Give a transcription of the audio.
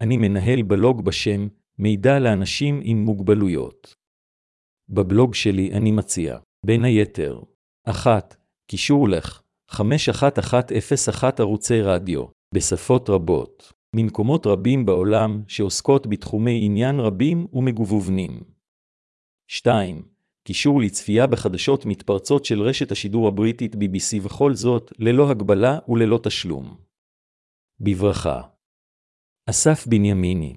אני מנהל בלוג בשם מידע לאנשים עם מוגבלויות. בבלוג שלי אני מציע, בין היתר, 1. קישור לך 51101 ערוצי רדיו, בשפות רבות, ממקומות רבים בעולם שעוסקות בתחומי עניין רבים ומגוונים. 2. קישור לצפייה בחדשות מתפרצות של רשת השידור הבריטית BBC וכל זאת ללא הגבלה וללא תשלום. בברכה. אסף בנימיני